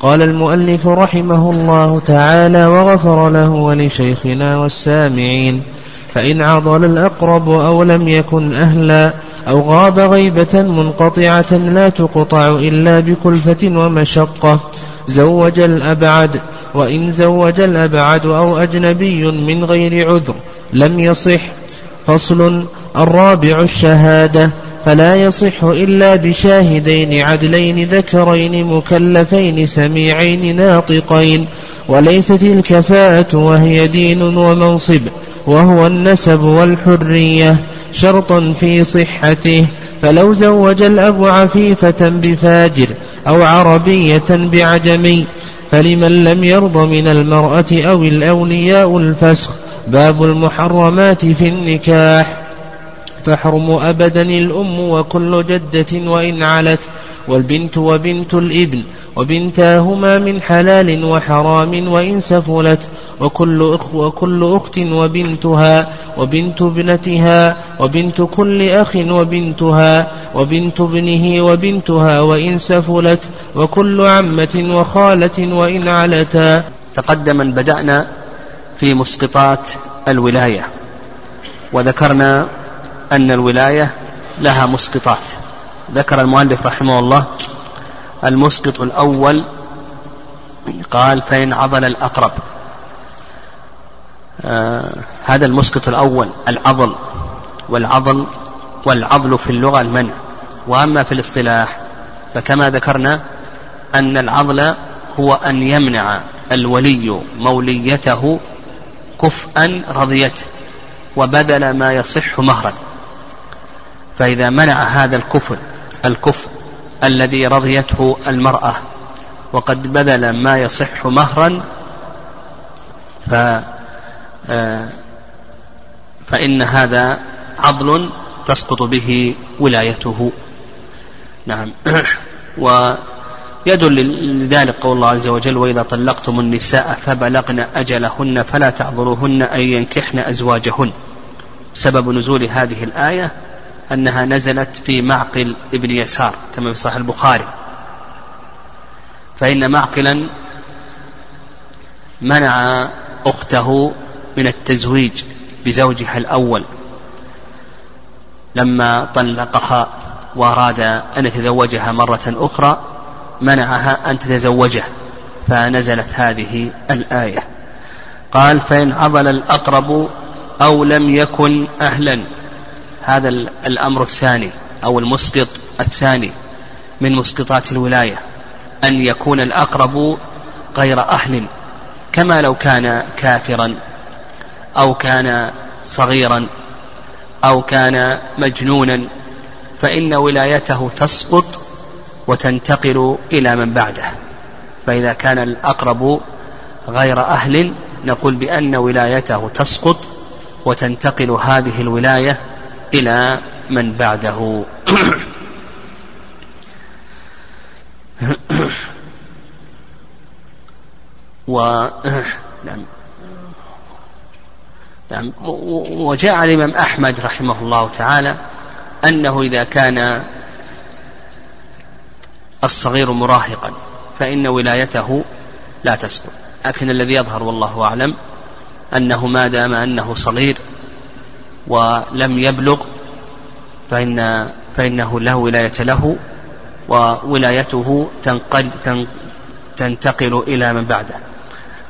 قال المؤلف رحمه الله تعالى وغفر له ولشيخنا والسامعين فإن عضل الأقرب أو لم يكن أهلا أو غاب غيبة منقطعة لا تقطع إلا بكلفة ومشقة زوج الأبعد وإن زوج الأبعد أو أجنبي من غير عذر لم يصح فصل الرابع الشهادة فلا يصح إلا بشاهدين عدلين ذكرين مكلفين سميعين ناطقين وليست الكفاءة وهي دين ومنصب وهو النسب والحرية شرطا في صحته فلو زوج الأب عفيفة بفاجر أو عربية بعجمي فلمن لم يرض من المرأة أو الأولياء الفسخ باب المحرمات في النكاح تحرم أبدا الأم وكل جدة وإن علت والبنت وبنت الإبن وبنتاهما من حلال وحرام وإن سفلت وكل أخ وكل أخت وبنتها وبنت ابنتها وبنت كل أخ وبنتها وبنت ابنه وبنتها وإن سفلت وكل عمة وخالة وإن علتا. تقدم أن بدأنا في مسقطات الولاية وذكرنا أن الولاية لها مسقطات. ذكر المؤلف رحمه الله المسقط الأول قال فإن عضل الأقرب. آه هذا المسقط الأول العضل والعضل والعضل في اللغة المنع. وأما في الاصطلاح فكما ذكرنا أن العضل هو أن يمنع الولي موليته كفءا رضيته وبذل ما يصح مهرا. فإذا منع هذا الكفر الكفر الذي رضيته المرأة وقد بذل ما يصح مهرا ف آه، فإن هذا عضل تسقط به ولايته. نعم. ويدل لذلك قول الله عز وجل وإذا طلقتم النساء فبلغن أجلهن فلا تعذروهن أن ينكحن أزواجهن. سبب نزول هذه الآية أنها نزلت في معقل ابن يسار كما في صحيح البخاري. فإن معقلا منع أخته من التزويج بزوجها الأول. لما طلقها وأراد أن يتزوجها مرة أخرى منعها أن تتزوجه فنزلت هذه الآية. قال فإن عضل الأقرب أو لم يكن أهلا هذا الأمر الثاني أو المسقط الثاني من مسقطات الولاية أن يكون الأقرب غير أهل كما لو كان كافرا أو كان صغيرا أو كان مجنونا فإن ولايته تسقط وتنتقل إلى من بعده. فإذا كان الأقرب غير أهل نقول بأن ولايته تسقط وتنتقل هذه الولاية إلى من بعده. و نعم. نعم. وجاء الإمام أحمد رحمه الله تعالى أنه إذا كان الصغير مراهقا فإن ولايته لا تسقط لكن الذي يظهر والله أعلم أنه ما دام أنه صغير ولم يبلغ فإن فإنه لا ولاية له وولايته تنتقل إلى من بعده.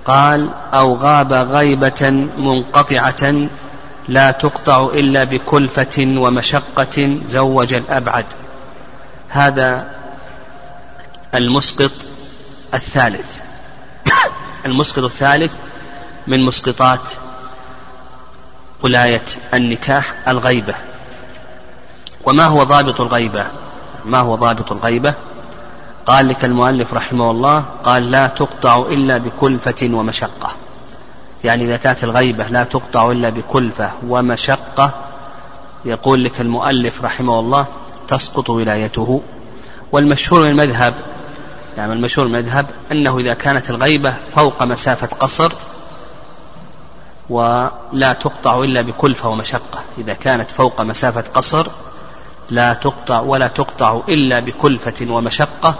قال أو غاب غيبة منقطعة لا تقطع إلا بكلفة ومشقة زوج الأبعد. هذا المسقط الثالث. المسقط الثالث من مسقطات ولاية النكاح الغيبة. وما هو ضابط الغيبة؟ ما هو ضابط الغيبة؟ قال لك المؤلف رحمه الله قال لا تقطع إلا بكلفة ومشقة. يعني إذا كانت الغيبة لا تقطع إلا بكلفة ومشقة يقول لك المؤلف رحمه الله تسقط ولايته. والمشهور من المذهب يعني المشهور من المذهب أنه إذا كانت الغيبة فوق مسافة قصر ولا تقطع إلا بكلفة ومشقة. إذا كانت فوق مسافة قصر لا تقطع ولا تقطع إلا بكلفة ومشقة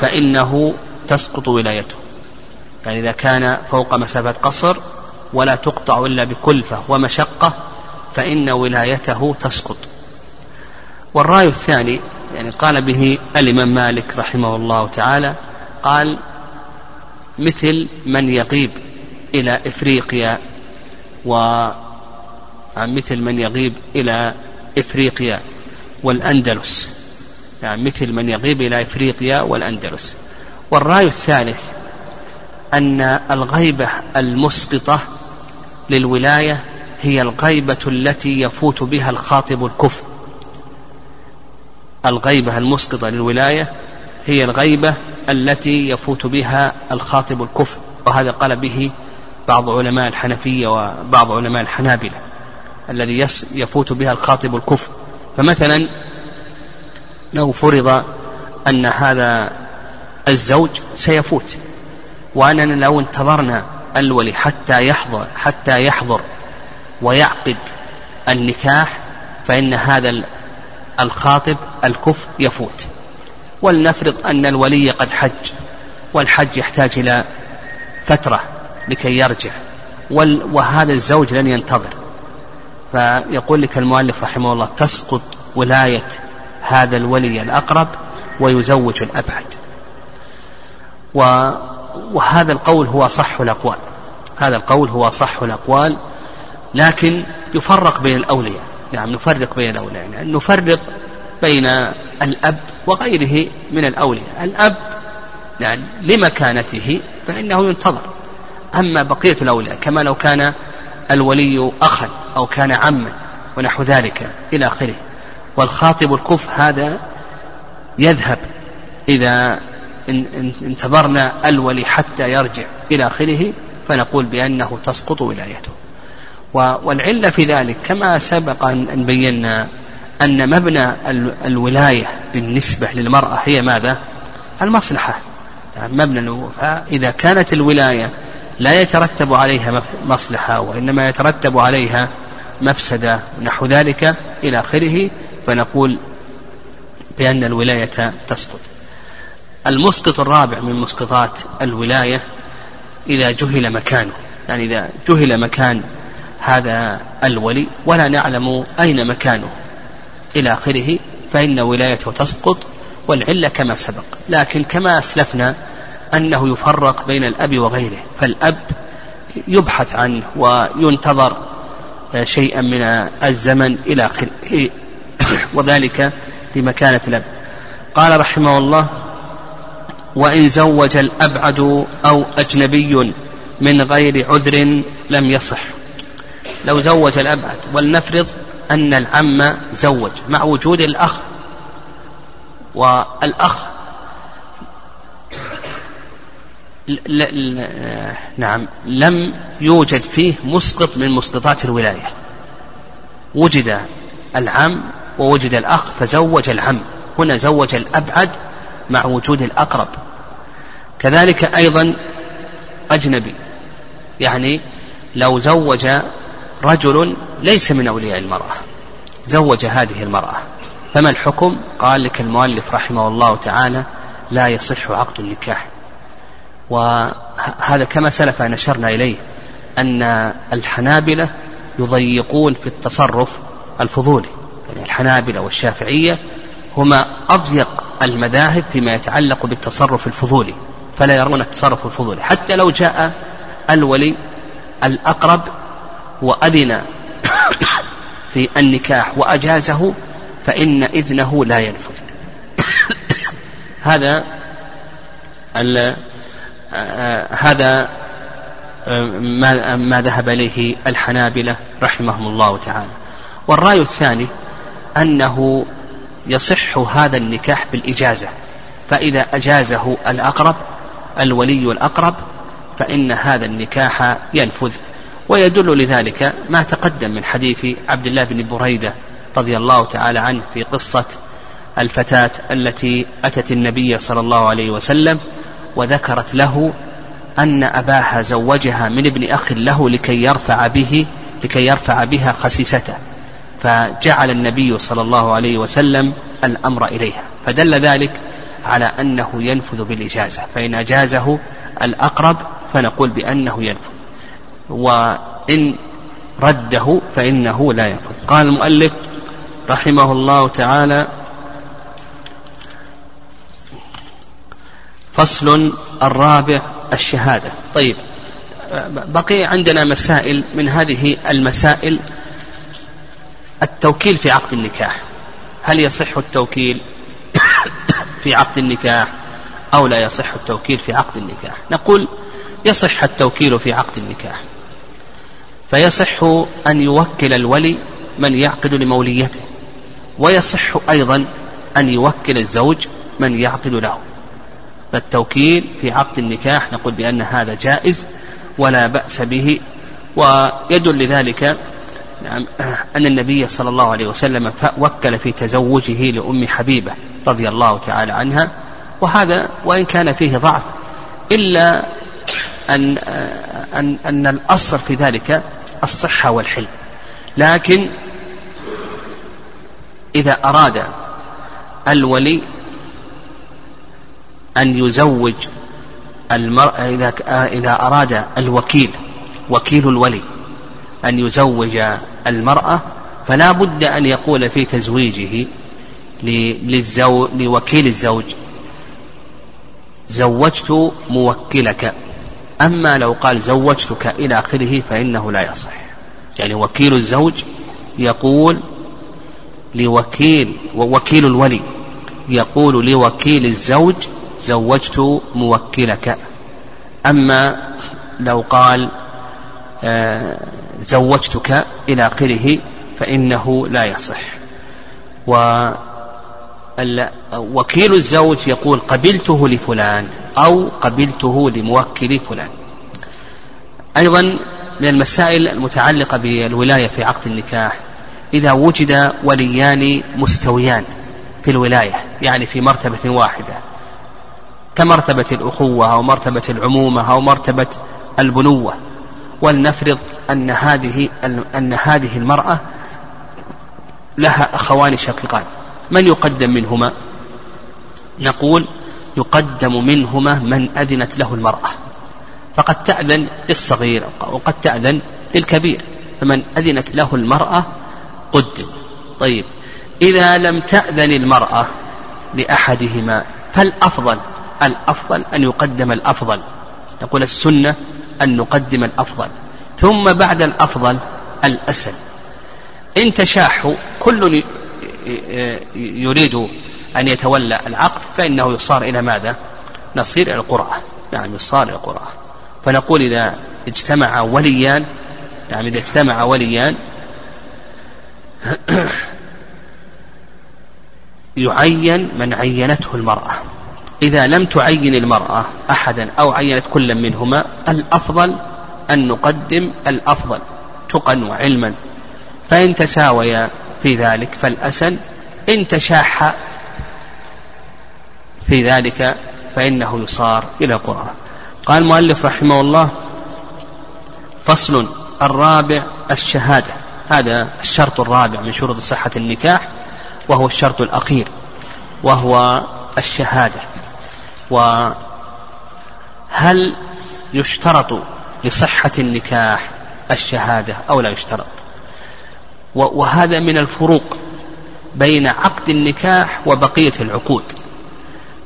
فإنه تسقط ولايته. يعني إذا كان فوق مسافة قصر ولا تقطع إلا بكلفة ومشقة فإن ولايته تسقط. والرأي الثاني يعني قال به الإمام مالك رحمه الله تعالى قال مثل من يغيب إلى إفريقيا و مثل من يغيب إلى إفريقيا والأندلس. يعني مثل من يغيب إلى إفريقيا والأندلس. والرأي الثالث أن الغيبة المسقطة للولاية هي الغيبة التي يفوت بها الخاطب الكفر. الغيبة المسقطة للولاية هي الغيبة التي يفوت بها الخاطب الكفر وهذا قال به بعض علماء الحنفية وبعض علماء الحنابلة الذي يفوت بها الخاطب الكفر. فمثلا لو فرض أن هذا الزوج سيفوت وأننا لو انتظرنا الولي حتى يحضر حتى يحضر ويعقد النكاح فإن هذا الخاطب الكفر يفوت. ولنفرض أن الولي قد حج والحج يحتاج إلى فترة. لكي يرجع. وهذا الزوج لن ينتظر. فيقول لك المؤلف رحمه الله تسقط ولاية هذا الولي الأقرب ويزوج الأبعد. وهذا القول هو صح الأقوال. هذا القول هو صح الأقوال لكن يفرق بين الأولياء. نعم نفرق بين الأولياء. يعني نفرق بين الأب وغيره من الأولياء. الأب يعني لمكانته فإنه ينتظر. أما بقية الأولياء كما لو كان الولي أخا أو كان عما ونحو ذلك إلى آخره. والخاطب الكف هذا يذهب إذا انتظرنا الولي حتى يرجع إلى آخره فنقول بأنه تسقط ولايته. والعلة في ذلك كما سبق أن بينا أن مبنى الولاية بالنسبة للمرأة هي ماذا؟ المصلحة. يعني مبنى فإذا كانت الولاية لا يترتب عليها مصلحة وإنما يترتب عليها مفسدة نحو ذلك إلى آخره فنقول بأن الولاية تسقط. المسقط الرابع من مسقطات الولاية إذا جهل مكانه يعني إذا جهل مكان هذا الولي ولا نعلم أين مكانه. إلى آخره فإن ولايته تسقط والعلة كما سبق لكن كما أسلفنا أنه يفرق بين الأب وغيره فالأب يبحث عنه وينتظر شيئا من الزمن إلى آخره وذلك لمكانة الأب. قال رحمه الله وإن زوج الأبعد أو أجنبي من غير عذر لم يصح. لو زوج الأبعد ولنفرض أن العم زوج مع وجود الأخ والأخ ل ل نعم لم يوجد فيه مسقط من مسقطات الولاية. وجد العم ووجد الأخ فزوج العم. هنا زوج الأبعد مع وجود الأقرب. كذلك أيضا أجنبي. يعني لو زوج رجل ليس من أولياء المرأة. زوج هذه المرأة. فما الحكم؟ قال لك المؤلف رحمه الله تعالى لا يصح عقد النكاح. وهذا كما سلف نشرنا إليه أن الحنابلة يضيقون في التصرف الفضولي. يعني الحنابلة والشافعية هما أضيق المذاهب فيما يتعلق بالتصرف الفضولي فلا يرون التصرف الفضولي. حتى لو جاء الولي الأقرب وأذن في النكاح وأجازه فإن إذنه لا ينفذ. هذا هذا ما, ذهب إليه الحنابلة رحمهم الله تعالى. والرأي الثاني أنه يصح هذا النكاح بالإجازة. فإذا أجازه الأقرب الولي الأقرب فإن هذا النكاح ينفذ. ويدل لذلك ما تقدم من حديث عبد الله بن بريدة رضي الله تعالى عنه في قصة الفتاة التي أتت النبي صلى الله عليه وسلم وذكرت له أن أباها زوجها من ابن أخ له لكي يرفع به لكي يرفع بها خسيسته. فجعل النبي صلى الله عليه وسلم الأمر إليها. فدل ذلك على أنه ينفذ بالإجازة. فإن أجازه الأقرب فنقول بأنه ينفذ. وإن رده فإنه لا ينفذ. قال المؤلف رحمه الله تعالى فصل الرابع الشهادة. طيب بقي عندنا مسائل من هذه المسائل. التوكيل في عقد النكاح. هل يصح التوكيل في عقد النكاح أو لا يصح التوكيل في عقد النكاح؟ نقول يصح التوكيل في عقد النكاح. فيصح أن يوكل الولي من يعقد لموليته ويصح أيضا أن يوكل الزوج من يعقد له. فالتوكيل في عقد النكاح نقول بأن هذا جائز ولا بأس به ويدل لذلك نعم أن النبي صلى الله عليه وسلم وكل في تزوجه لأم حبيبة رضي الله تعالى عنها وهذا وإن كان فيه ضعف إلا أن أن أن الأصل في ذلك الصحة والحل. لكن إذا أراد الولي أن يزوج المرأة إذا إذا أراد الوكيل وكيل الولي أن يزوج المرأة فلا بد أن يقول في تزويجه لوكيل الزوج زوجت موكلك أما لو قال زوجتك إلى آخره فإنه لا يصح. يعني وكيل الزوج يقول لوكيل ووكيل الولي يقول لوكيل الزوج زوجت موكلك. أما لو قال آه، زوجتك إلى آخره فإنه لا يصح. وكيل الزوج يقول قبلته لفلان أو قبلته لموكل فلان. أيضا من المسائل المتعلقة بالولاية في عقد النكاح إذا وجد وليان مستويان في الولاية يعني في مرتبة واحدة. كمرتبة الأخوة أو مرتبة العمومة أو مرتبة البنوة. ولنفرض أن هذه أن هذه المرأة لها أخوان شقيقان. من يقدم منهما؟ نقول يقدم منهما من أذنت له المرأة. فقد تأذن للصغير وقد تأذن للكبير فمن أذنت له المرأة قدم. طيب إذا لم تأذن المرأة لأحدهما فالأفضل الأفضل أن يقدم الأفضل. يقول السنة أن نقدم الأفضل. ثم بعد الأفضل الأسل. إن تشاحوا كل يريد أن يتولى العقد فإنه يصار إلى ماذا؟ نصير إلى القرعة. نعم يصار إلى القرعة. فنقول إذا اجتمع وليان يعني إذا اجتمع وليان يعين من عينته المرأة. إذا لم تعين المرأة أحدا أو عينت كلا منهما الأفضل أن نقدم الأفضل تقا وعلما فإن تساويا في ذلك فالأسن إن تشاح في ذلك فإنه يصار إلى القرآن. قال المؤلف رحمه الله فصل الرابع الشهادة. هذا الشرط الرابع من شروط صحة النكاح وهو الشرط الأخير وهو الشهادة. وهل يشترط لصحة النكاح الشهادة أو لا يشترط؟ وهذا من الفروق بين عقد النكاح وبقية العقود.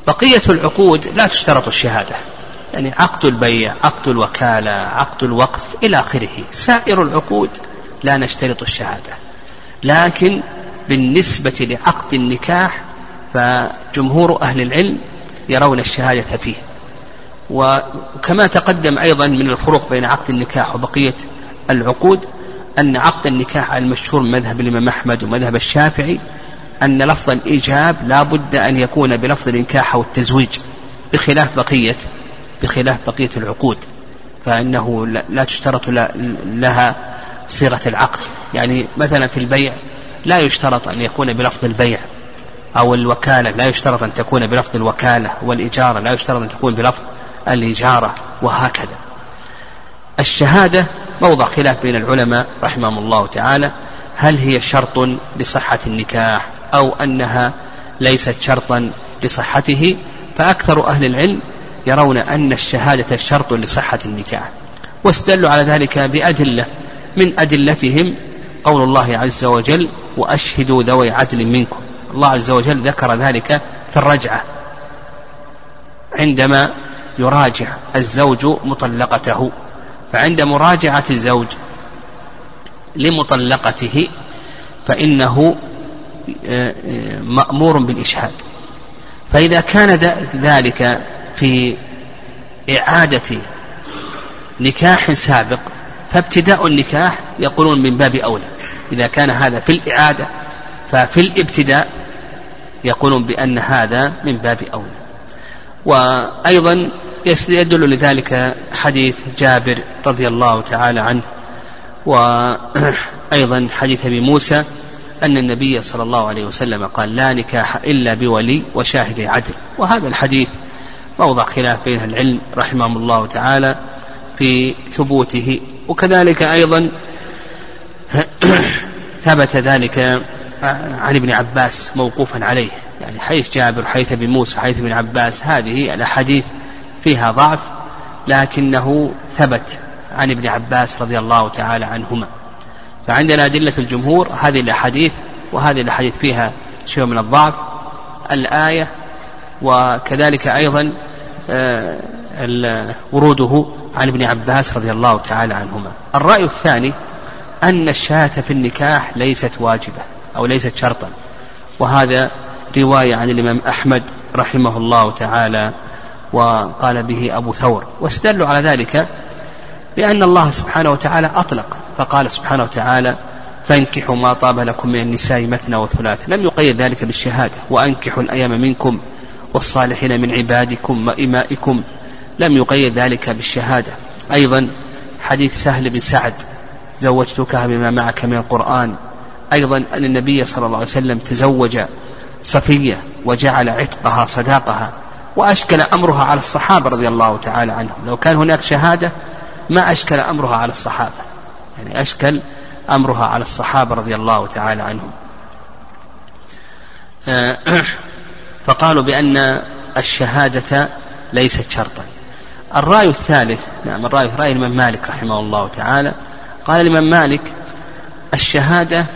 بقية العقود لا تشترط الشهادة يعني عقد البيع عقد الوكالة عقد الوقف إلى آخره. سائر العقود لا نشترط الشهادة. لكن بالنسبة لعقد النكاح فجمهور أهل العلم يرون الشهادة فيه. وكما تقدم أيضا من الفروق بين عقد النكاح وبقية العقود أن عقد النكاح المشهور من مذهب الإمام أحمد ومذهب الشافعي أن لفظ الإيجاب لا بد أن يكون بلفظ الإنكاح أو التزويج بخلاف بقية بخلاف بقية العقود. فإنه لا تشترط لها صيغة العقد. يعني مثلا في البيع لا يشترط أن يكون بلفظ البيع. أو الوكالة لا يشترط أن تكون بلفظ الوكالة والإجارة لا يشترط أن تكون بلفظ الإجارة وهكذا. الشهادة موضع خلاف بين العلماء رحمهم الله تعالى. هل هي شرط لصحة النكاح أو أنها ليست شرطا لصحته؟ فأكثر أهل العلم يرون أن الشهادة شرط لصحة النكاح. واستدلوا على ذلك بأدلة. من أدلتهم قول الله عز وجل وأشهدوا ذوي عدل منكم. الله عز وجل ذكر ذلك في الرجعة عندما يراجع الزوج مطلقته. فعند مراجعة الزوج لمطلقته فإنه آه، مأمور بالإشهاد. فإذا كان ذلك في إعادة نكاح سابق فابتداء النكاح يقولون من باب أولى. إذا كان هذا في الإعادة ففي الابتداء يقولون بأن هذا من باب أولى. وأيضا يدل لذلك حديث جابر رضي الله تعالى عنه وأيضا حديث أبي موسى أن النبي صلى الله عليه وسلم قال لا نكاح إلا بولي وشاهد عدل. وهذا الحديث موضع خلاف بين العلم رحمهم الله تعالى في ثبوته. وكذلك أيضا ثبت ذلك عن ابن عباس موقوفا عليه. يعني حيث جابر حيث ابن موسى حيث ابن عباس هذه الأحاديث فيها ضعف لكنه ثبت عن ابن عباس رضي الله تعالى عنهما. فعندنا أدلة الجمهور هذه الأحاديث وهذه الأحاديث فيها شيء من الضعف. الآية وكذلك أيضا آه، وروده عن ابن عباس رضي الله تعالى عنهما. الرأي الثاني أن الشهادة في النكاح ليست واجبة. أو ليست شرطا. وهذا رواية عن الإمام أحمد رحمه الله تعالى وقال به أبو ثور. واستدلوا على ذلك بأن الله سبحانه وتعالى أطلق. فقال سبحانه وتعالى فانكحوا ما طاب لكم من النساء مثنى وثلاث لم يقيد ذلك بالشهادة. وأنكحوا الأيام منكم والصالحين من عبادكم وإمائكم لم يقيد ذلك بالشهادة. أيضا حديث سهل بن سعد زوجتك بما معك من القرآن أيضا أن النبي صلى الله عليه وسلم تزوج صفية وجعل عتقها صداقها وأشكل أمرها على الصحابة رضي الله تعالى عنهم. لو كان هناك شهادة ما أشكل أمرها على الصحابة. يعني أشكل أمرها على الصحابة رضي الله تعالى عنهم. آه، فقالوا بأن الشهادة ليست شرطا. الرأي الثالث نعم الرأي رأي الإمام مالك رحمه الله تعالى. قال الإمام مالك الشهادة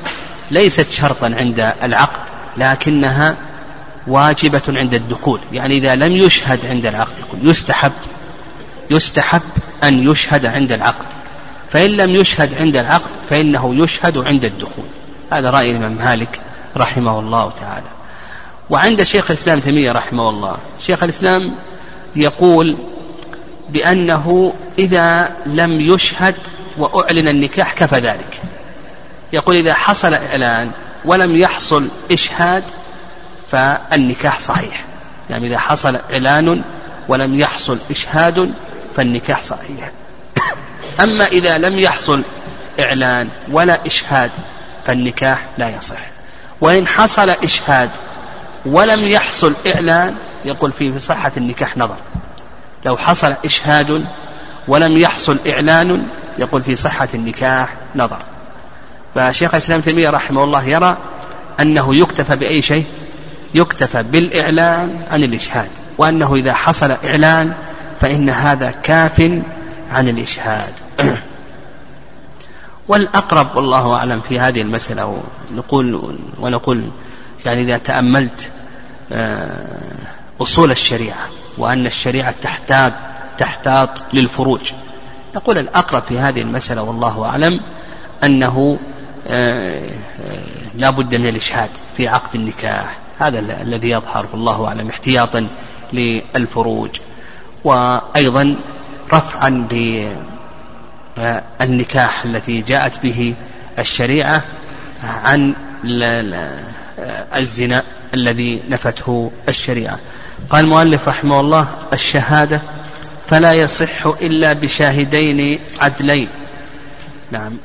ليست شرطا عند العقد لكنها واجبة عند الدخول. يعني إذا لم يشهد عند العقد يستحب يستحب أن يشهد عند العقد. فإن لم يشهد عند العقد فإنه يشهد عند الدخول. هذا رأي الإمام مالك رحمه الله تعالى. وعند شيخ الإسلام تيمية رحمه الله شيخ الإسلام يقول بأنه إذا لم يشهد وأعلن النكاح كفى ذلك. يقول إذا حصل إعلان ولم يحصل إشهاد فالنكاح صحيح. يعني إذا حصل إعلان ولم يحصل إشهاد فالنكاح صحيح. أما إذا لم يحصل إعلان ولا إشهاد فالنكاح لا يصح. وإن حصل إشهاد ولم يحصل إعلان يقول فيه في صحة النكاح نظر. لو حصل إشهاد ولم يحصل إعلان يقول في صحة النكاح نظر. فشيخ الإسلام تيمية رحمه الله يرى أنه يكتفى بأي شيء؟ يكتفى بالإعلان عن الإشهاد وأنه إذا حصل إعلان فإن هذا كاف عن الإشهاد. والأقرب والله أعلم في هذه المسألة نقول ونقول يعني إذا تأملت آه، أصول الشريعة وأن الشريعة تحتاط تحتاط للفروج. نقول الأقرب في هذه المسألة والله أعلم أنه لا بد من الإشهاد في عقد النكاح. هذا الذي يظهر والله أعلم احتياطا للفروج. وأيضا رفعا بالنكاح الذي جاءت به الشريعة عن الزنا الذي نفته الشريعة. قال المؤلف رحمه الله الشهادة فلا يصح إلا بشاهدين عدلين. نعم.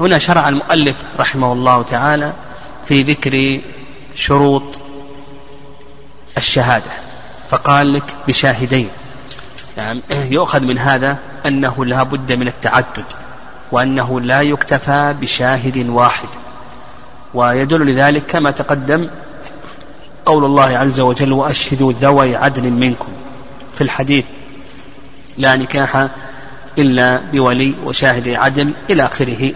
هنا شرع المؤلف رحمه الله تعالى في ذكر شروط الشهادة. فقال لك بشاهدين. نعم. يؤخذ من هذا أنه لا بد من التعدد وأنه لا يكتفى بشاهد واحد. ويدل لذلك كما تقدم قول الله عز وجل وأشهدوا ذوي عدل منكم. في الحديث لا نكاح إلا بولي وشاهد عدل إلى آخره.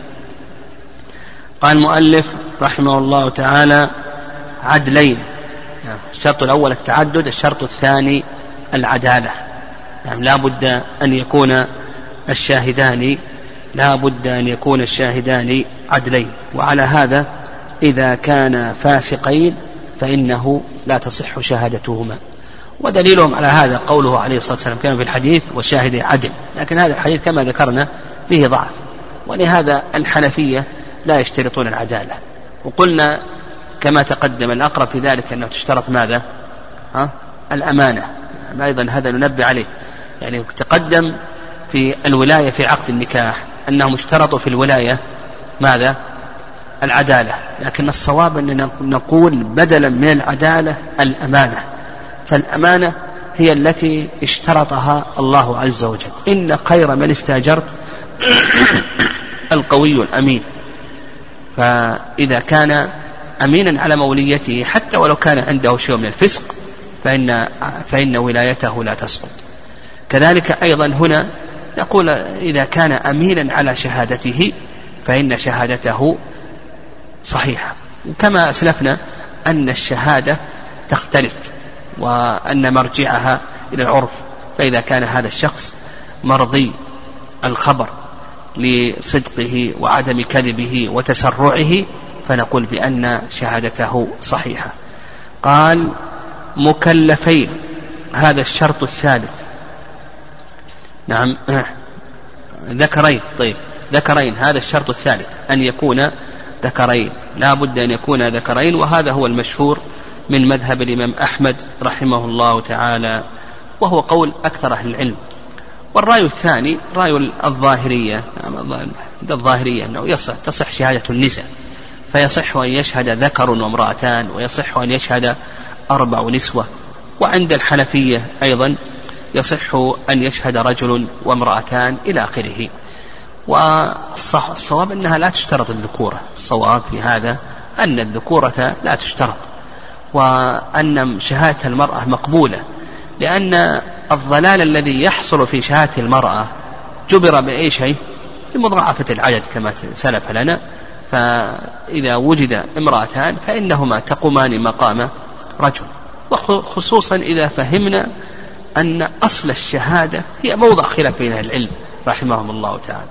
قال المؤلف رحمه الله تعالى عدلين الشرط الأول التعدد الشرط الثاني العدالة. يعني لا بد أن يكون الشاهدان لا بد أن يكون الشاهدان عدلين. وعلى هذا إذا كان فاسقين فإنه لا تصح شهادتهما. ودليلهم على هذا قوله عليه الصلاة والسلام كما في الحديث وشاهد عدل. لكن هذا الحديث كما ذكرنا فيه ضعف. ولهذا الحنفية لا يشترطون العدالة. وقلنا كما تقدم الأقرب في ذلك أنه تشترط ماذا؟ ها؟ الأمانة. أيضا هذا ننبه عليه. يعني تقدم في الولاية في عقد النكاح أنهم اشترطوا في الولاية ماذا؟ العدالة. لكن الصواب أننا نقول بدلا من العدالة الأمانة. فالأمانة هي التي اشترطها الله عز وجل. إن خير من استاجرت القوي الأمين. فإذا كان أمينا على موليته حتى ولو كان عنده شيء من الفسق فإن فإن ولايته لا تسقط. كذلك أيضا هنا نقول إذا كان أمينا على شهادته فإن شهادته صحيحة. كما أسلفنا أن الشهادة تختلف. وأن مرجعها إلى العرف فإذا كان هذا الشخص مرضي الخبر لصدقه وعدم كذبه وتسرعه فنقول بأن شهادته صحيحة. قال مكلفين هذا الشرط الثالث. نعم. ذكرين طيب. ذكرين هذا الشرط الثالث أن يكون ذكرين. لا بد أن يكون ذكرين وهذا هو المشهور من مذهب الإمام أحمد رحمه الله تعالى وهو قول أكثر أهل العلم. والرأي الثاني رأي الظاهرية الظاهرية أنه يصح تصح شهادة النساء فيصح أن يشهد ذكر وامرأتان ويصح أن يشهد أربع نسوة. وعند الحنفية أيضا يصح أن يشهد رجل وامرأتان إلى آخره. والصح الصواب أنها لا تشترط الذكورة. الصواب في هذا أن الذكورة لا تشترط. وأن شهادة المرأة مقبولة لأن الضلال الذي يحصل في شهادة المرأة جبر بأي شيء؟ بمضاعفة العدد كما سلف لنا. فإذا وجد امرأتان فإنهما تقومان مقام رجل. وخصوصا إذا فهمنا أن أصل الشهادة هي موضع خلاف بين العلم رحمهم الله تعالى.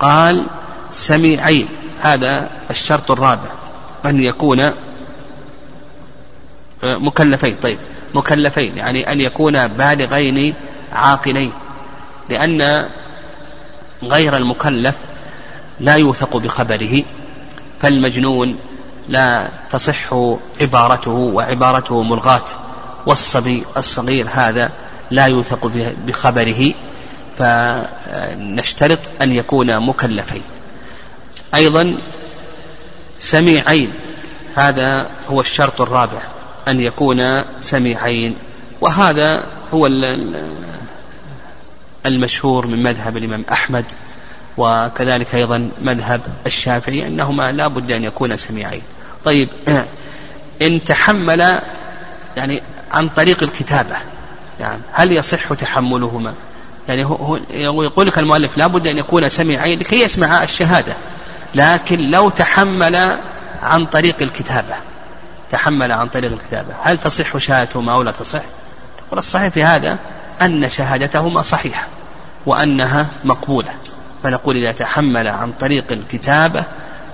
قال سميعين هذا الشرط الرابع أن يكون مكلفين طيب مكلفين يعني أن يكون بالغين عاقلين لأن غير المكلف لا يوثق بخبره فالمجنون لا تصح عبارته وعبارته ملغاة والصبي الصغير هذا لا يوثق بخبره فنشترط أن يكون مكلفين. أيضا سميعين هذا هو الشرط الرابع. أن يكون سميعين وهذا هو المشهور من مذهب الإمام أحمد وكذلك أيضا مذهب الشافعي أنهما لا بد أن يكون سميعين طيب إن تحمل يعني عن طريق الكتابة يعني هل يصح تحملهما؟ يعني هو يقول لك المؤلف لا بد أن يكون سميعين لكي يسمع الشهادة لكن لو تحمل عن طريق الكتابة. تحمل عن طريق الكتابة. هل تصح شهادتهما أو لا تصح؟ والصحيح في هذا أن شهادتهما صحيحة وأنها مقبولة. فنقول إذا تحمل عن طريق الكتابة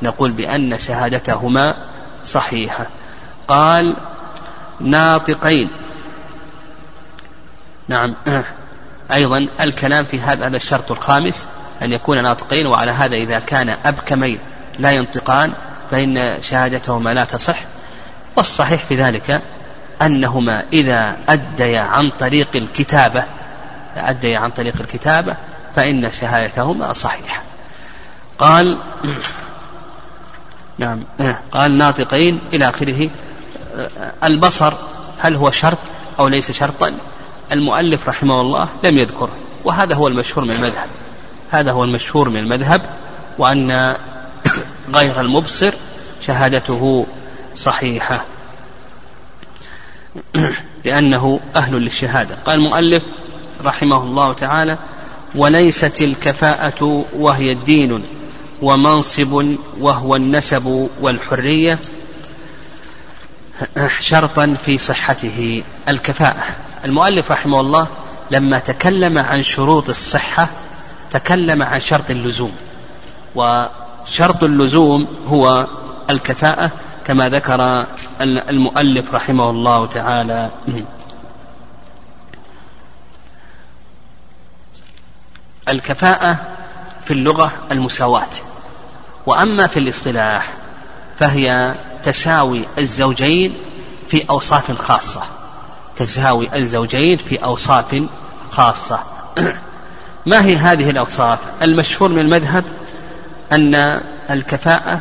نقول بأن شهادتهما صحيحة. قال ناطقين. نعم. أيضا الكلام في هذا هذا الشرط الخامس أن يكون ناطقين وعلى هذا إذا كان أبكمين لا ينطقان فإن شهادتهما لا تصح. والصحيح في ذلك أنهما إذا أديا عن طريق الكتابة أديا عن طريق الكتابة فإن شهادتهما صحيحة. قال نعم قال ناطقين إلى آخره البصر هل هو شرط أو ليس شرطا؟ المؤلف رحمه الله لم يذكره وهذا هو المشهور من المذهب. هذا هو المشهور من المذهب وأن غير المبصر شهادته صحيحة. لأنه أهل للشهادة. قال المؤلف رحمه الله تعالى وليست الكفاءة وهي الدين ومنصب وهو النسب والحرية شرطا في صحته الكفاءة. المؤلف رحمه الله لما تكلم عن شروط الصحة تكلم عن شرط اللزوم. وشرط اللزوم هو الكفاءة كما ذكر المؤلف رحمه الله تعالى. الكفاءة في اللغة المساواة وأما في الاصطلاح فهي تساوي الزوجين في أوصاف خاصة. تساوي الزوجين في أوصاف خاصة. ما هي هذه الأوصاف؟ المشهور من المذهب أن الكفاءة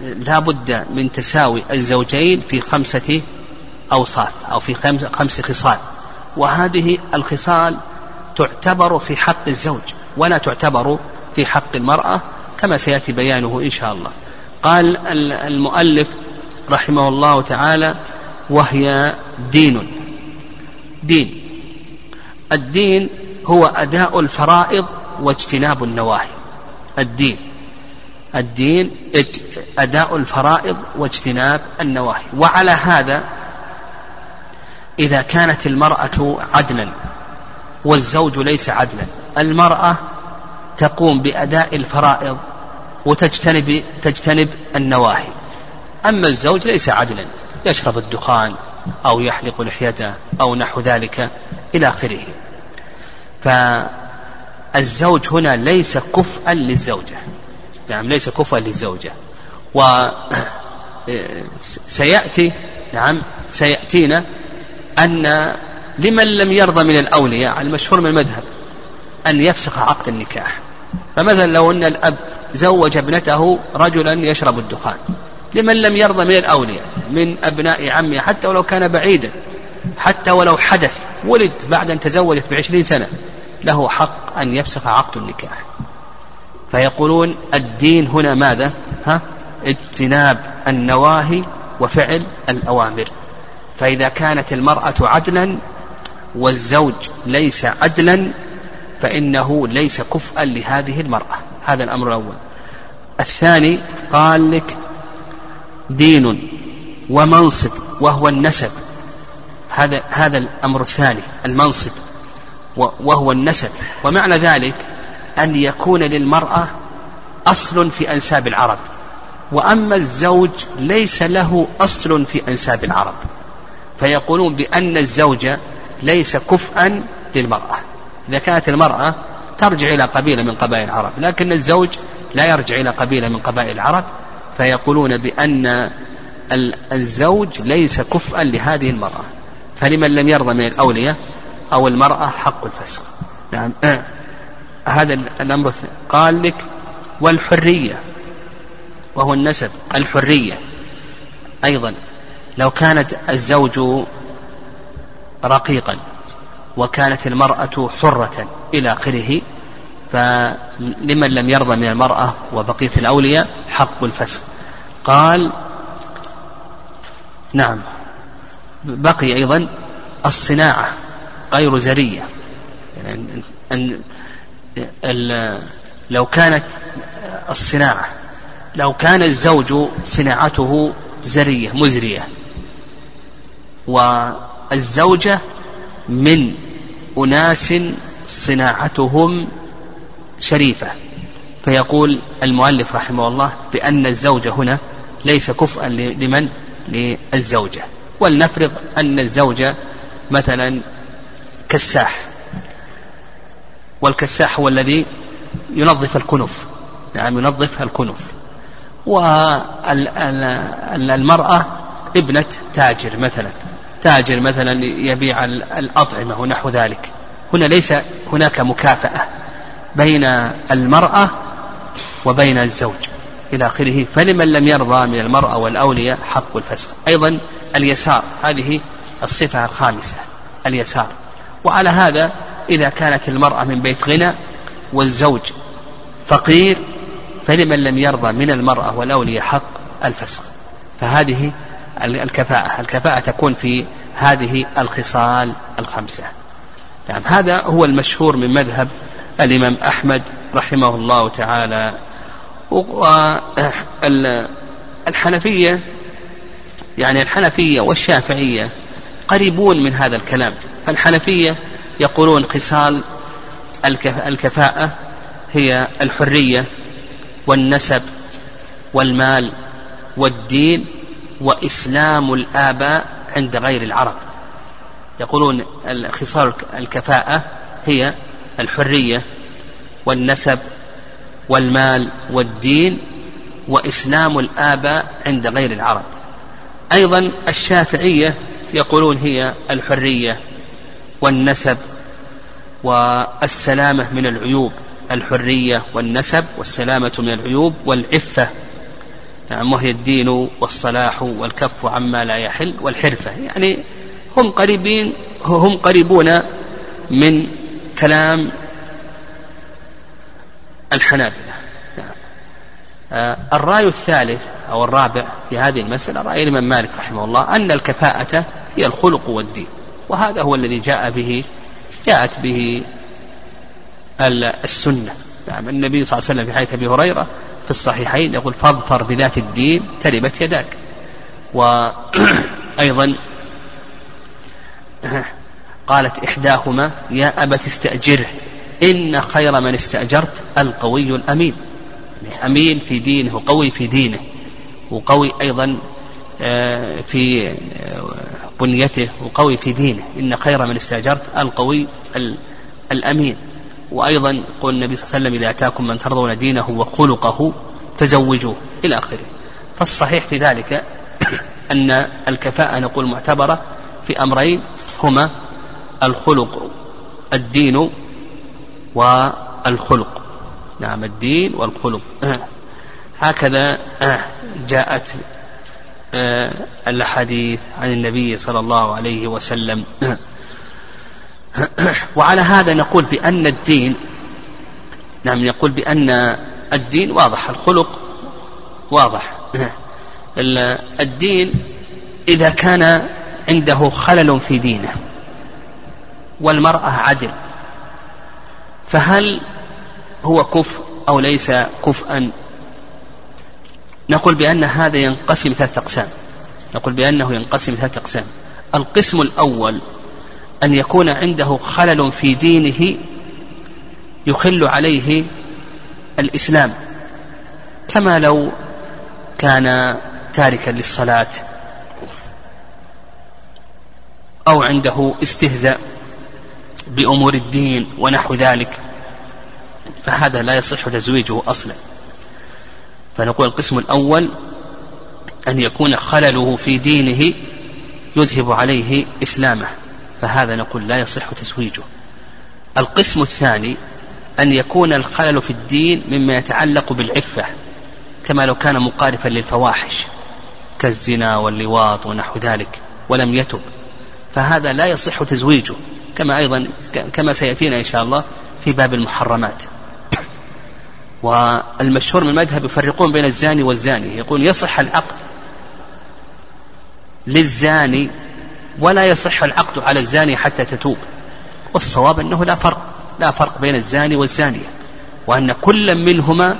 لا بد من تساوي الزوجين في خمسة أوصاف أو في خمس خصال. وهذه الخصال تعتبر في حق الزوج ولا تعتبر في حق المرأة كما سيأتي بيانه إن شاء الله. قال المؤلف رحمه الله تعالى وهي دين. دين. الدين هو أداء الفرائض واجتناب النواهي. الدين. الدين أداء الفرائض واجتناب النواهي. وعلى هذا إذا كانت المرأة عدلا والزوج ليس عدلا المرأة تقوم بأداء الفرائض وتجتنب تجتنب النواهي. أما الزوج ليس عدلا يشرب الدخان أو يحلق لحيته أو نحو ذلك إلى آخره. فالزوج هنا ليس كفءا للزوجة. نعم ليس كفءا للزوجة. و سيأتي نعم سيأتينا أن لمن لم يرضى من الأولياء المشهور من المذهب أن يفسخ عقد النكاح. فمثلا لو أن الأب زوج ابنته رجلا يشرب الدخان. لمن لم يرضى من الأولياء من أبناء عمه حتى ولو كان بعيدا حتى ولو حدث ولد بعد أن تزوجت بعشرين سنة له حق أن يفسخ عقد النكاح. فيقولون الدين هنا ماذا؟ ها؟ اجتناب النواهي وفعل الأوامر. فإذا كانت المرأة عدلا والزوج ليس عدلا فإنه ليس كفءا لهذه المرأة. هذا الأمر الأول. الثاني قال لك دين ومنصب وهو النسب. هذا هذا الأمر الثاني المنصب وهو النسب. ومعنى ذلك أن يكون للمرأة أصل في أنساب العرب. وأما الزوج ليس له أصل في أنساب العرب. فيقولون بأن الزوج ليس كفءا للمرأة. إذا كانت المرأة ترجع إلى قبيلة من قبائل العرب لكن الزوج لا يرجع إلى قبيلة من قبائل العرب. فيقولون بأن الزوج ليس كفءا لهذه المرأة. فلمن لم يرضى من الأولياء أو المرأة حق الفسخ نعم. هذا الأمر قال لك والحرية وهو النسب الحرية أيضا. لو كانت الزوج رقيقا وكانت المرأة حرة إلى آخره فلمن لم يرضى من المرأة وبقية الأولياء حق الفسخ قال نعم. بقي أيضا الصناعة غير زرية. يعني أن لو كانت الصناعة لو كان الزوج صناعته زرية مزرية والزوجة من أناس صناعتهم شريفة. فيقول المؤلف رحمه الله بأن الزوجة هنا ليس كفءا لمن؟ للزوجة. ولنفرض أن الزوجة مثلا كساح والكساح هو الذي ينظف الكنف نعم ينظف الكنف والمرأة ابنة تاجر مثلا. تاجر مثلا يبيع الأطعمة ونحو ذلك. هنا ليس هناك مكافأة بين المرأة وبين الزوج. إلى آخره فلمن لم يرضى من المرأة والأولياء حق الفسخ أيضا اليسار هذه الصفة الخامسة اليسار. وعلى هذا إذا كانت المرأة من بيت غنى والزوج فقير فلمن لم يرضى من المرأة والأولياء حق الفسخ؟ فهذه الكفاءة الكفاءة تكون في هذه الخصال الخمسة. نعم هذا هو المشهور من مذهب الإمام أحمد رحمه الله تعالى. والحنفية يعني الحنفية والشافعية قريبون من هذا الكلام. فالحنفية يقولون خصال الكفاءة هي الحرية والنسب والمال والدين وإسلام الآباء عند غير العرب. يقولون خصال الكفاءة هي الحرية والنسب والمال والدين وإسلام الآباء عند غير العرب. أيضا الشافعية يقولون هي الحرية والنسب والسلامة من العيوب الحرية والنسب والسلامة من العيوب والعفة. نعم وهي الدين والصلاح والكف عما لا يحل والحرفة. يعني هم قريبين هم قريبون من كلام الحنابلة. آه، الرأي الثالث أو الرابع في هذه المسألة رأي الإمام مالك رحمه الله أن الكفاءة هي الخلق والدين. وهذا هو الذي جاء به جاءت به السنة. نعم النبي صلى الله عليه وسلم في حديث أبي هريرة في الصحيحين يقول فاظفر بذات الدين تربت يداك. وأيضا قالت إحداهما يا أبت استأجره إن خير من استأجرت القوي الأمين. أمين في دينه وقوي في دينه وقوي أيضا في آه، بنيته وقوي في دينه. إن خير من استأجرت القوي الأمين. وأيضا يقول النبي صلى الله عليه وسلم إذا أتاكم من ترضون دينه وخلقه فزوجوه. إلى آخره. فالصحيح في ذلك أن الكفاءة نقول معتبرة في أمرين هما الخلق الدين والخلق. نعم الدين والخلق. هكذا جاءت الأحاديث عن النبي صلى الله عليه وسلم. وعلى هذا نقول بأن الدين نعم يقول بأن الدين واضح الخلق واضح. الدين إذا كان عنده خلل في دينه والمرأة عدل فهل هو كفء أو ليس كفءا؟ نقول بأن هذا ينقسم ثلاثة أقسام. نقول بأنه ينقسم ثلاثة أقسام. القسم الأول أن يكون عنده خلل في دينه يخل عليه الإسلام. كما لو كان تاركا للصلاة أو عنده استهزاء بأمور الدين ونحو ذلك فهذا لا يصح تزويجه أصلا. فنقول القسم الأول أن يكون خلله في دينه يذهب عليه إسلامه فهذا نقول لا يصح تزويجه. القسم الثاني أن يكون الخلل في الدين مما يتعلق بالعفة كما لو كان مقارفا للفواحش كالزنا واللواط ونحو ذلك ولم يتب. فهذا لا يصح تزويجه كما أيضا كما سيأتينا إن شاء الله في باب المحرمات. والمشهور من المذهب يفرقون بين الزاني والزاني يقول يصح العقد للزاني ولا يصح العقد على الزاني حتى تتوب. والصواب أنه لا فرق لا فرق بين الزاني والزانية وأن كل منهما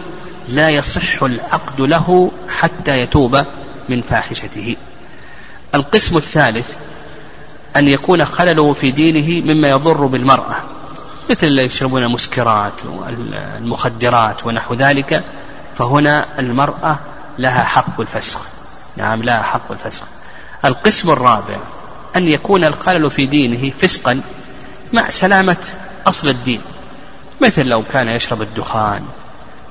لا يصح العقد له حتى يتوب من فاحشته. القسم الثالث أن يكون خلله في دينه مما يضر بالمرأة. مثل اللي يشربون المسكرات والمخدرات ونحو ذلك فهنا المرأة لها حق الفسخ. نعم لها حق الفسخ. القسم الرابع أن يكون الخلل في دينه فسقا مع سلامة أصل الدين. مثل لو كان يشرب الدخان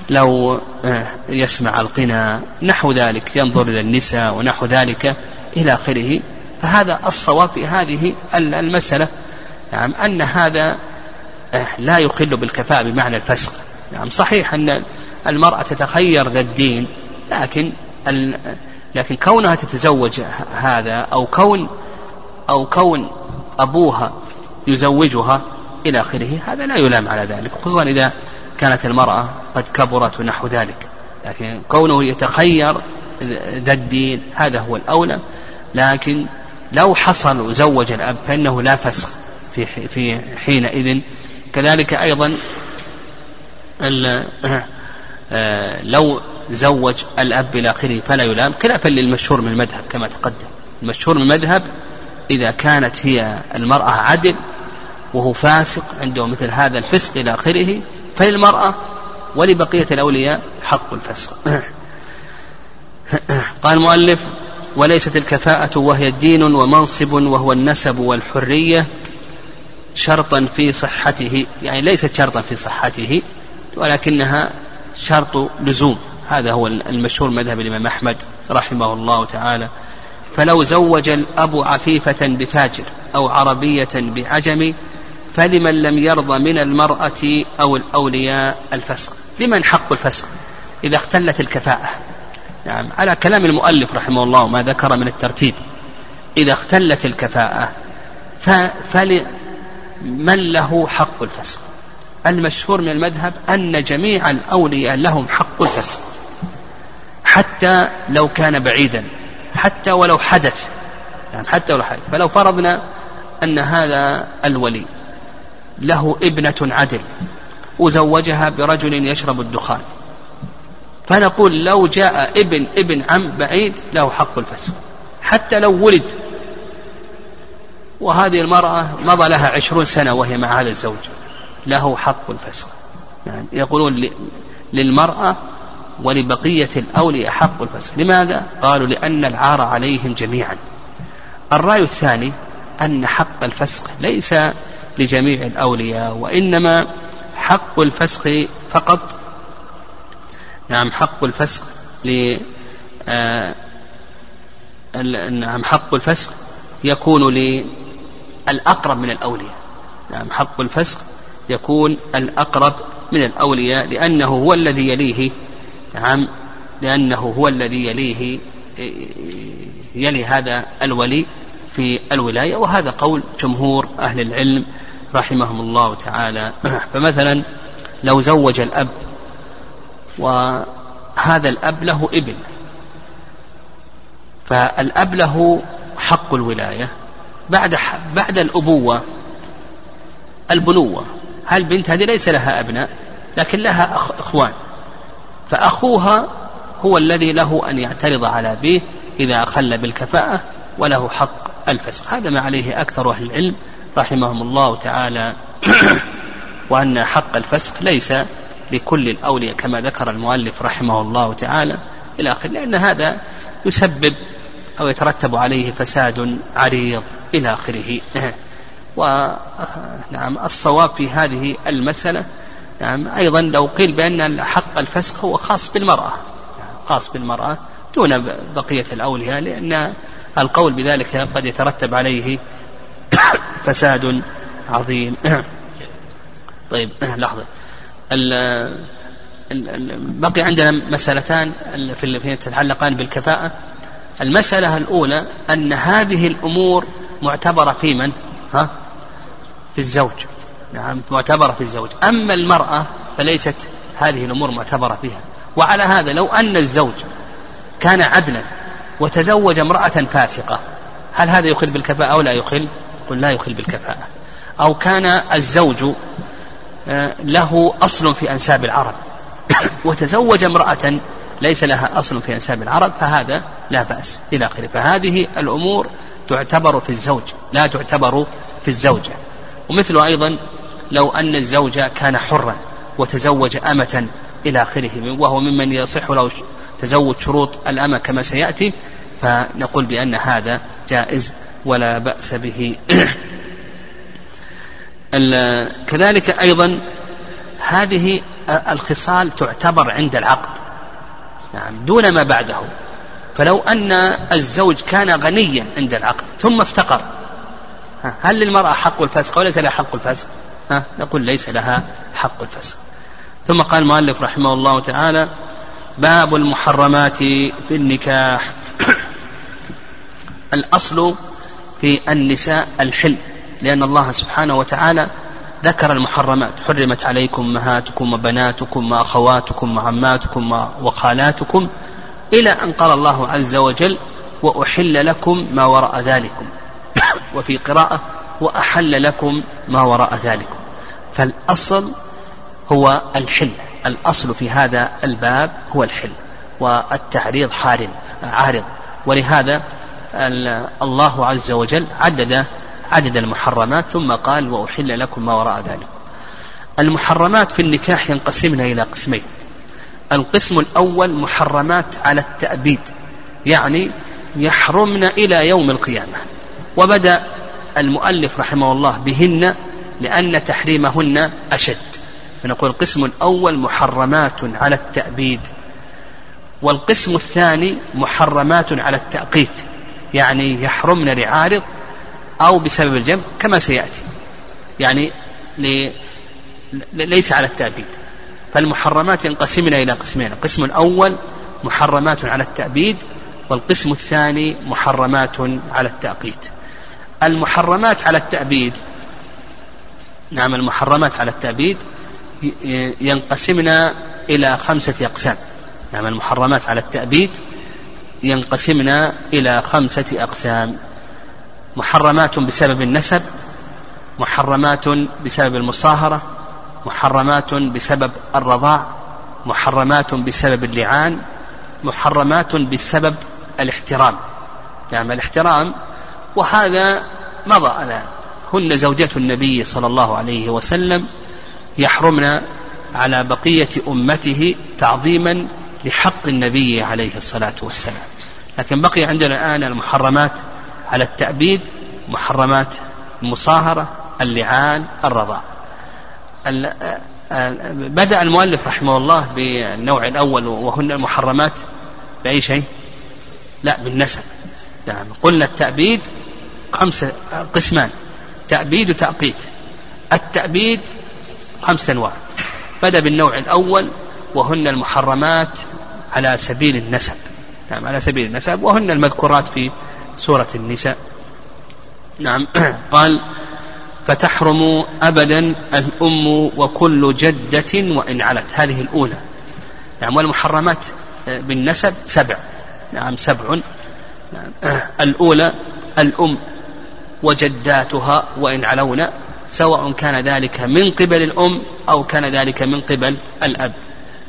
لو آه، يسمع القنا نحو ذلك ينظر إلى النساء ونحو ذلك إلى آخره. فهذا الصواب في هذه المسألة. نعم أن هذا لا يخل بالكفاءة بمعنى الفسق. نعم صحيح أن المرأة تتخير ذا الدين لكن لكن كونها تتزوج هذا أو كون أو كون أبوها يزوجها إلى آخره هذا لا يلام على ذلك خصوصا إذا كانت المرأة قد كبرت ونحو ذلك. لكن كونه يتخير ذا الدين هذا هو الأولى. لكن لو حصل وزوج الأب فإنه لا فسخ في في حينئذ. كذلك أيضا آه، لو زوج الأب إلى آخره فلا يلام خلافا للمشهور من المذهب كما تقدم. المشهور من المذهب إذا كانت هي المرأة عدل وهو فاسق عنده مثل هذا الفسق إلى آخره فللمرأة ولبقية الأولياء حق الفسق. قال المؤلف وليست الكفاءة وهي دين ومنصب وهو النسب والحرية شرطا في صحته يعني ليست شرطا في صحته ولكنها شرط لزوم. هذا هو المشهور مذهب الإمام أحمد رحمه الله تعالى. فلو زوج الأب عفيفة بفاجر أو عربية بعجم فلمن لم يرضى من المرأة أو الأولياء الفسق؟ لمن حق الفسق؟ إذا اختلت الكفاءة. نعم على كلام المؤلف رحمه الله ما ذكر من الترتيب. إذا اختلت الكفاءة فلمن له حق الفسق. المشهور من المذهب أن جميع الأولياء لهم حق الفسق. حتى لو كان بعيدا حتى ولو حدث يعني حتى ولو حدث. فلو فرضنا أن هذا الولي له ابنة عدل وزوجها برجل يشرب الدخان. فنقول لو جاء ابن ابن عم بعيد له حق الفسق. حتى لو ولد وهذه المرأة مضى لها عشرون سنة وهي مع هذا الزوج. له حق الفسق. يعني يقولون للمرأة ولبقية الأولياء حق الفسق. لماذا؟ قالوا لأن العار عليهم جميعا. الرأي الثاني أن حق الفسق ليس لجميع الأولياء وإنما حق الفسق فقط. نعم حق الفسق ل آه، نعم حق الفسق يكون للأقرب من الأولياء. نعم حق الفسق يكون الأقرب من الأولياء لأنه هو الذي يليه. نعم لأنه هو الذي يليه يلي هذا الولي في الولاية. وهذا قول جمهور أهل العلم رحمهم الله تعالى. فمثلا لو زوج الأب وهذا الأب له ابن فالأب له حق الولاية. بعد بعد الأبوة البنوة هل بنت هذه ليس لها أبناء لكن لها إخوان. فأخوها هو الذي له أن يعترض على أبيه إذا أخل بالكفاءة وله حق الفسق. هذا ما عليه أكثر أهل العلم رحمهم الله تعالى. وأن حق الفسق ليس لكل الأولياء كما ذكر المؤلف رحمه الله تعالى إلى آخره لأن هذا يسبب أو يترتب عليه فساد عريض. إلى آخره. ونعم الصواب في هذه المسألة نعم أيضا لو قيل بأن حق الفسخ هو خاص بالمرأة. خاص بالمرأة دون بقية الأولياء لأن القول بذلك قد يترتب عليه فساد عظيم. طيب لحظة. بقي عندنا مسألتان في تتعلقان بالكفاءة. المسألة الأولى أن هذه الأمور معتبرة في من؟ ها؟ في الزوج نعم معتبرة في الزوج أما المرأة فليست هذه الأمور معتبرة فيها وعلى هذا لو أن الزوج كان عدلا وتزوج امرأة فاسقة هل هذا يخل بالكفاءة أو لا يخل؟ قل لا يخل بالكفاءة أو كان الزوج آه، له أصل في أنساب العرب وتزوج امرأة ليس لها أصل في أنساب العرب فهذا لا بأس إلى آخره. فهذه الأمور تعتبر في الزوج لا تعتبر في الزوجة. ومثل أيضا لو أن الزوج كان حرا وتزوج أمة إلى آخره وهو ممن يصح له تزوج شروط الأمة كما سيأتي فنقول بأن هذا جائز ولا بأس به. كذلك أيضا هذه الخصال تعتبر عند العقد. نعم دون ما بعده. فلو أن الزوج كان غنيا عند العقد ثم افتقر هل للمرأة حق الفسق وليس لها حق الفسق؟ ها نقول ليس لها حق الفسق. ثم قال المؤلف رحمه الله تعالى باب المحرمات في النكاح. الأصل في النساء الحل لأن الله سبحانه وتعالى ذكر المحرمات. حرمت عليكم أمهاتكم وبناتكم وأخواتكم وعماتكم وخالاتكم إلى أن قال الله عز وجل وأحل لكم ما وراء ذلكم. وفي قراءة وأحل لكم ما وراء ذلكم. فالأصل هو الحل. الأصل في هذا الباب هو الحل. والتعريض حار عارض. ولهذا الله عز وجل عدد عدد المحرمات ثم قال وأحل لكم ما وراء ذلك. المحرمات في النكاح ينقسمن إلى قسمين. القسم الأول محرمات على التأبيد يعني يحرمن إلى يوم القيامة. وبدأ المؤلف رحمه الله بهن لأن تحريمهن أشد. فنقول القسم الأول محرمات على التأبيد. والقسم الثاني محرمات على التأقيت يعني يحرمن لعارض أو بسبب الجمع كما سيأتي. يعني ليس على التأبيد. فالمحرمات ينقسمن إلى قسمين القسم الأول محرمات على التأبيد والقسم الثاني محرمات على التأقيت. المحرمات على التأبيد نعم المحرمات على التأبيد ينقسمن إلى خمسة أقسام. نعم المحرمات على التأبيد ينقسمن إلى خمسة أقسام. محرمات بسبب النسب محرمات بسبب المصاهرة محرمات بسبب الرضاع محرمات بسبب اللعان محرمات بسبب الاحترام. نعم الاحترام. وهذا مضى الآن هن زوجات النبي صلى الله عليه وسلم يحرمن على بقية أمته تعظيما لحق النبي عليه الصلاة والسلام. لكن بقي عندنا الآن المحرمات على التأبيد محرمات المصاهرة اللعان الرضاع بدأ المؤلف رحمه الله بالنوع الأول وهن المحرمات بأي شيء؟ لا بالنسب. نعم قلنا التأبيد خمسة قسمان تأبيد وتأقيت. التأبيد خمسة أنواع. بدأ بالنوع الأول وهن المحرمات على سبيل النسب. نعم على سبيل النسب وهن المذكورات في سورة النساء. نعم. قال فتحرم أبدا الأم وكل جدة وإن علت. هذه الأولى. نعم والمحرمات بالنسب سبع. نعم سبع. نعم. الأولى الأم وجداتها وإن علون سواء كان ذلك من قبل الأم أو كان ذلك من قبل الأب.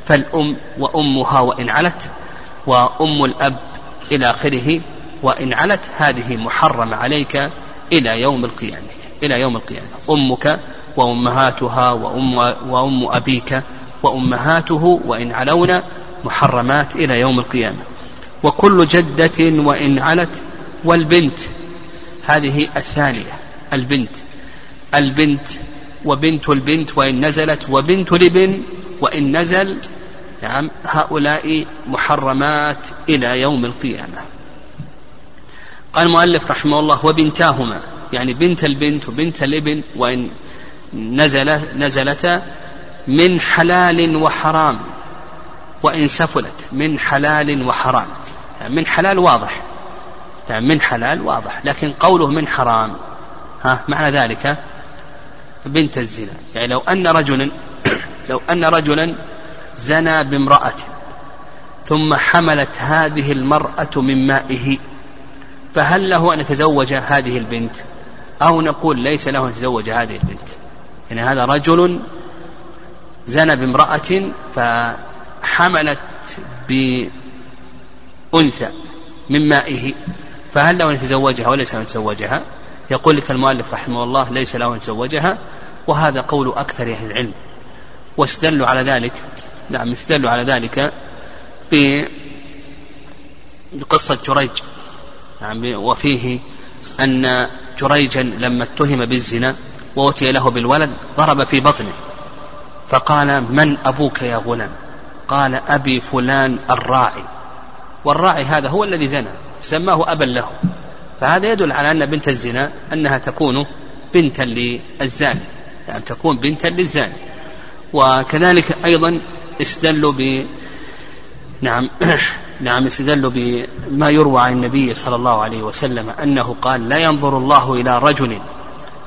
فالأم وأمها وإن علت وأم الأب إلى آخره. وإن علت هذه محرمة عليك إلى يوم القيامة إلى يوم القيامة. أمك وأمهاتها وأم, وأم أبيك وأمهاته وإن علون محرمات إلى يوم القيامة. وكل جدة وإن علت والبنت هذه الثانية البنت. البنت وبنت البنت وإن نزلت وبنت الابن وإن نزل نعم هؤلاء محرمات إلى يوم القيامة. قال المؤلف رحمه الله وبنتاهما يعني بنت البنت وبنت الابن وإن نزل نزلتا من حلال وحرام وإن سفلت من حلال وحرام. يعني من حلال واضح. يعني من حلال واضح لكن قوله من حرام ها معنى ذلك بنت الزنا. يعني لو أن رجلا لو أن رجلا زنى بامرأة ثم حملت هذه المرأة من مائه فهل له أن يتزوج هذه البنت؟ أو نقول ليس له أن يتزوج هذه البنت. يعني هذا رجل زنى بامرأة فحملت بأنثى من مائه. فهل له أن يتزوجها وليس له أن يتزوجها؟ يقول لك المؤلف رحمه الله ليس له أن يتزوجها وهذا قول أكثر أهل العلم. واستدلوا على ذلك نعم استدلوا على ذلك بقصة جريج. نعم وفيه أن جريجا لما اتهم بالزنا وأتي له بالولد ضرب في بطنه. فقال من أبوك يا غلام؟ قال أبي فلان الراعي. والراعي هذا هو الذي زنى سماه أبا له. فهذا يدل على أن بنت الزنا أنها تكون بنتا للزاني يعني تكون بنتا للزاني. وكذلك أيضا استدلوا ب نعم نعم استدلوا بما يروى عن النبي صلى الله عليه وسلم أنه قال لا ينظر الله إلى رجل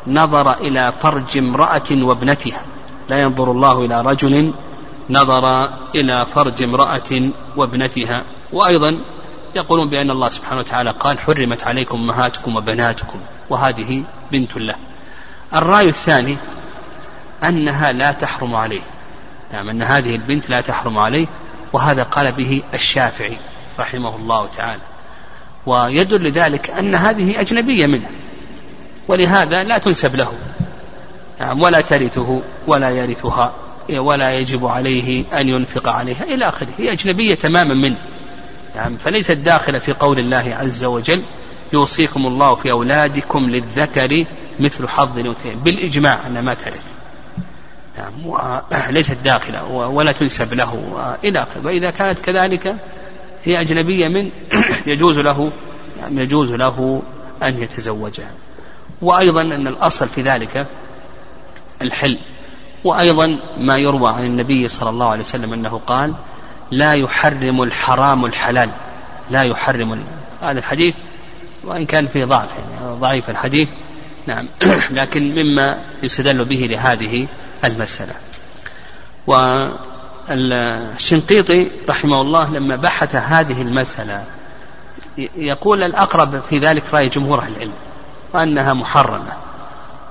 نظر إلى فرج امرأة وابنتها. لا ينظر الله إلى رجل نظر إلى فرج امرأة وابنتها. وأيضا يقولون بأن الله سبحانه وتعالى قال حرمت عليكم أمهاتكم وبناتكم. وهذه بنت له. الرأي الثاني أنها لا تحرم عليه. نعم أن هذه البنت لا تحرم عليه. وهذا قال به الشافعي رحمه الله تعالى. ويدل ذلك أن هذه أجنبية منه ولهذا لا تنسب له نعم ولا ترثه ولا يرثها ولا يجب عليه أن ينفق عليها إلى آخره. هي أجنبية تماما منه نعم فليست داخلة في قول الله عز وجل يوصيكم الله في أولادكم للذكر مثل حظ الأنثيين. بالإجماع أنها ما ترث. نعم وليست داخلة ولا تنسب له إلى آخره. وإذا كانت كذلك هي أجنبية من يجوز له يعني يجوز له أن يتزوجها. وأيضا أن الأصل في ذلك الحل. وأيضا ما يروى عن النبي صلى الله عليه وسلم أنه قال لا يحرم الحرام الحلال. لا يحرم هذا الحديث وإن كان فيه ضعف يعني ضعيف الحديث نعم. لكن مما يستدل به لهذه المسألة. والشنقيطي رحمه الله لما بحث هذه المسألة يقول الأقرب في ذلك رأي جمهور أهل العلم وأنها محرمة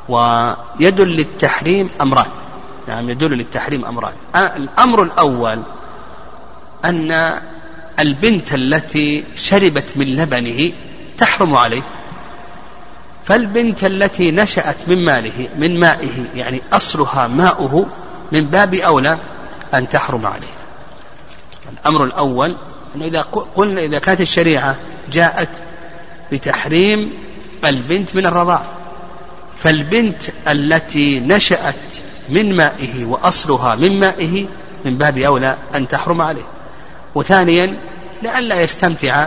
ويدل للتحريم أمران. نعم يدل للتحريم أمران. الأمر الأول أن البنت التي شربت من لبنه تحرم عليه. فالبنت التي نشأت من ماله من مائه يعني أصلها ماؤه من باب أولى أن تحرم عليه. الأمر الأول أن إذا قلنا إذا كانت الشريعة جاءت بتحريم البنت من الرضاع فالبنت التي نشأت من مائه وأصلها من مائه من باب أولى أن تحرم عليه. وثانيا لئلا يستمتع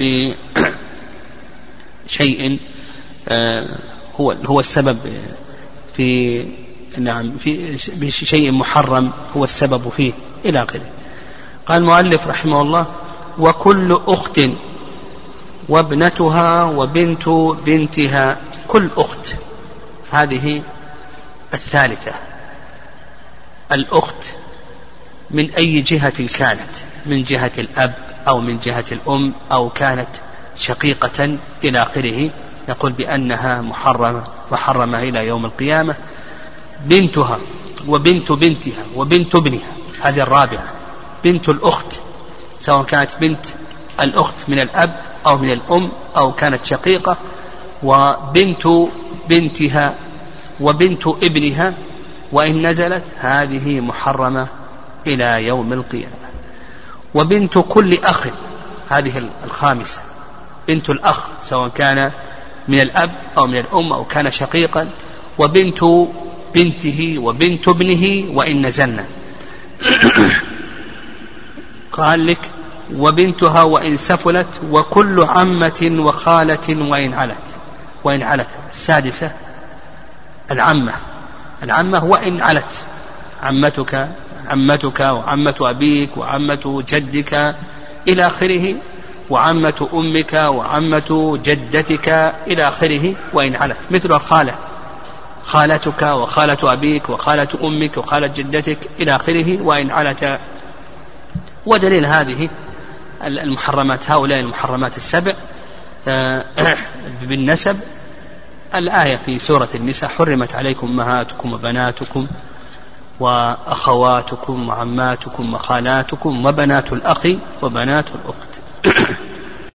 بشيء هو هو السبب في نعم في بشيء محرم هو السبب فيه إلى آخره. قال المؤلف رحمه الله وكل أخت وابنتها وبنت بنتها كل أخت هذه الثالثة. الأخت من أي جهة كانت؟ من جهة الأب أو من جهة الأم أو كانت شقيقة إلى آخره؟ يقول بأنها محرمة محرمة إلى يوم القيامة بنتها وبنت بنتها وبنت ابنها. هذه الرابعة. بنت الأخت سواء كانت بنت الأخت من الأب أو من الأم أو كانت شقيقة وبنت بنتها وبنت ابنها وإن نزلت هذه محرمة إلى يوم القيامة. وبنت كل أخ هذه الخامسة. بنت الأخ سواء كان من الأب أو من الأم أو كان شقيقا وبنت بنته وبنت ابنه وإن نزلنا. قال لك وبنتها وإن سفلت وكل عمة وخالة وإن علت. وإن علت. السادسة العمة. العمة وإن علت. عمتك عمتك وعمة أبيك وعمة جدك إلى آخره. وعمة أمك وعمة جدتك إلى آخره وإن علت مثل الخالة. خالتك وخالة أبيك وخالة أمك وخالة جدتك إلى آخره وإن علت. ودليل هذه المحرمات هؤلاء المحرمات السبع آه، بالنسب. الآية في سورة النساء حرمت عليكم أمهاتكم وبناتكم وأخواتكم وعماتكم وخالاتكم وبنات الأخ وبنات الأخت.